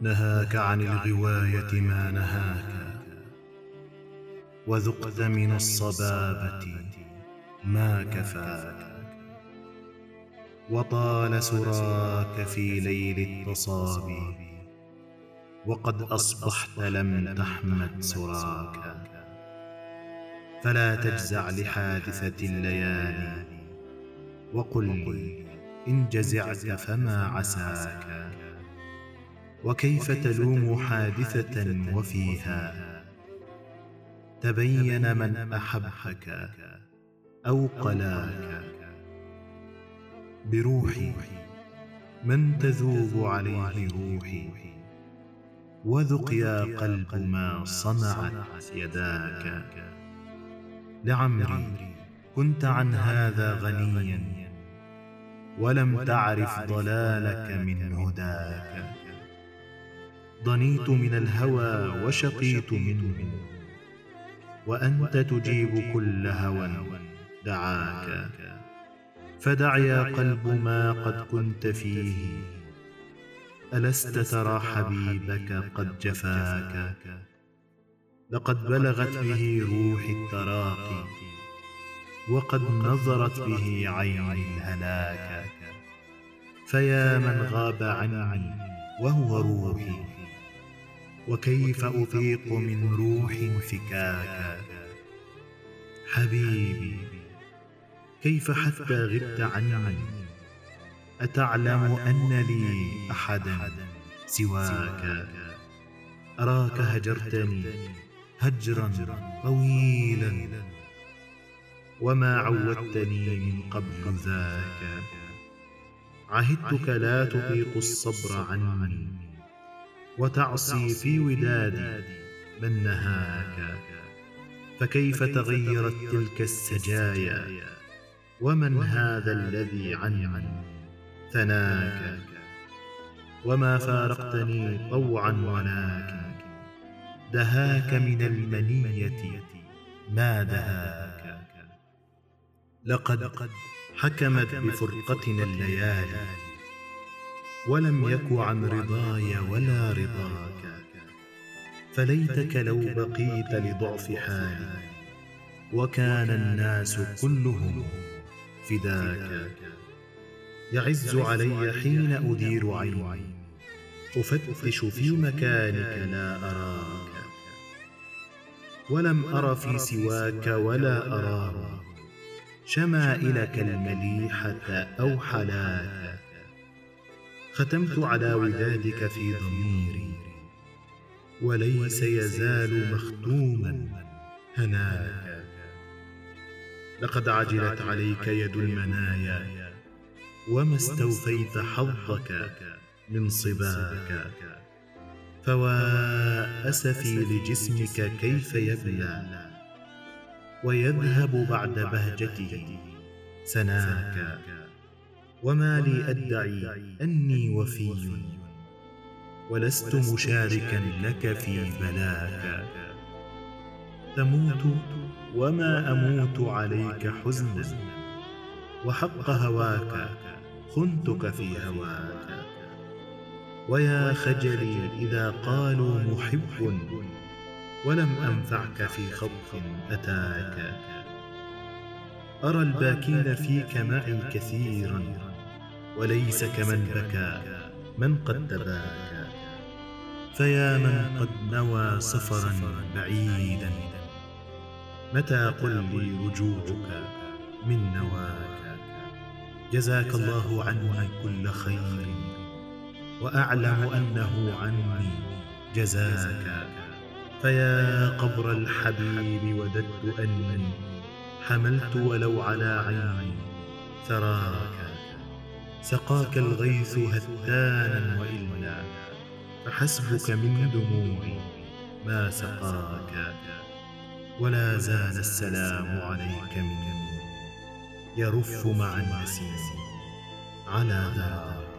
نهاك عن الغواية ما نهاك. وذقت من الصبابة ما كفاك. وطال سراك في ليل التصابي وقد أصبحت لم تحمد سراك. فلا تجزع لحادثة الليالي. وقل لي إن جزعت فما عساك. وكيف تلوم حادثة وفيها؟ تبين من أحبك أو قلاك. بروحي. من تذوب عليه روحي. وذق يا قلب ما صنعت يداك. لعمري كنت عن هذا غنيا. ولم تعرف ضلالك من هداك. ضنيت من الهوى وشقيت منه. وأنت تجيب كل هوى دعاك. فدع يا قلب ما قد كنت فيه. ألست ترى حبيبك قد جفاك. لقد بلغت به روحي التراقي. وقد نظرت به عيني الهلاك. فيا من غاب عني وهو روحي. وكيف أطيق من روح فكاكا حبيبي كيف حتى غبت عني؟ أتعلم أن لي أحدا سواك؟ أراك هجرتني هجرا طويلا وما عودتني من قبل ذاك. عهدتك لا تطيق الصبر عني وتعصي في ودادي من نهاك. فكيف تغيرت تلك السجايا؟ ومن هذا الذي عني ثناك. وما فارقتني طوعا ولكن دهاك من المنية. ما دهاك؟ لقد حكمت بفرقتنا الليالي. ولم يك عن رضاي ولا رضاك. فليتك لو بقيت لضعف حالي وكان الناس كلهم فداك. يعز علي حين أدير عيني أفتش في مكانك لا أراك. ولم أر في سواك ولا أراه شمائلك المليحة أو حلاك ختمت على ودادك في ضميري. وليس يزال مختوما. هناك. لقد عجلت عليك يد المنايا. وما استوفيت حظك من صباك فوا أسفي لجسمك كيف يبلى. ويذهب بعد بهجته سناك. وما لي أدعي أني وفي. ولست مشاركا لك في بلاك تموت وما أموت عليك حزنا وحق هواك خنتك في هواك. ويا خجلي إذا قالوا محب. ولم أنفعك في خط أتاك. أرى الباكين فيك معي كثيرا. وليس كمن بكى من قد تباكى. فيا من قد نوى سفرا بعيدا متى قل لي رجوعك من نواك؟ جزاك الله عني كل خير وأعلم أنه عني جزاك. فيا قبر الحبيب وددت أني حملت ولو على عيني ثراك. سقاك الغيث هتانا وإلا. فحسبك من دموعي ما سقاك ولا زال السلام عليك مني. يرف مع النسيم على ذراك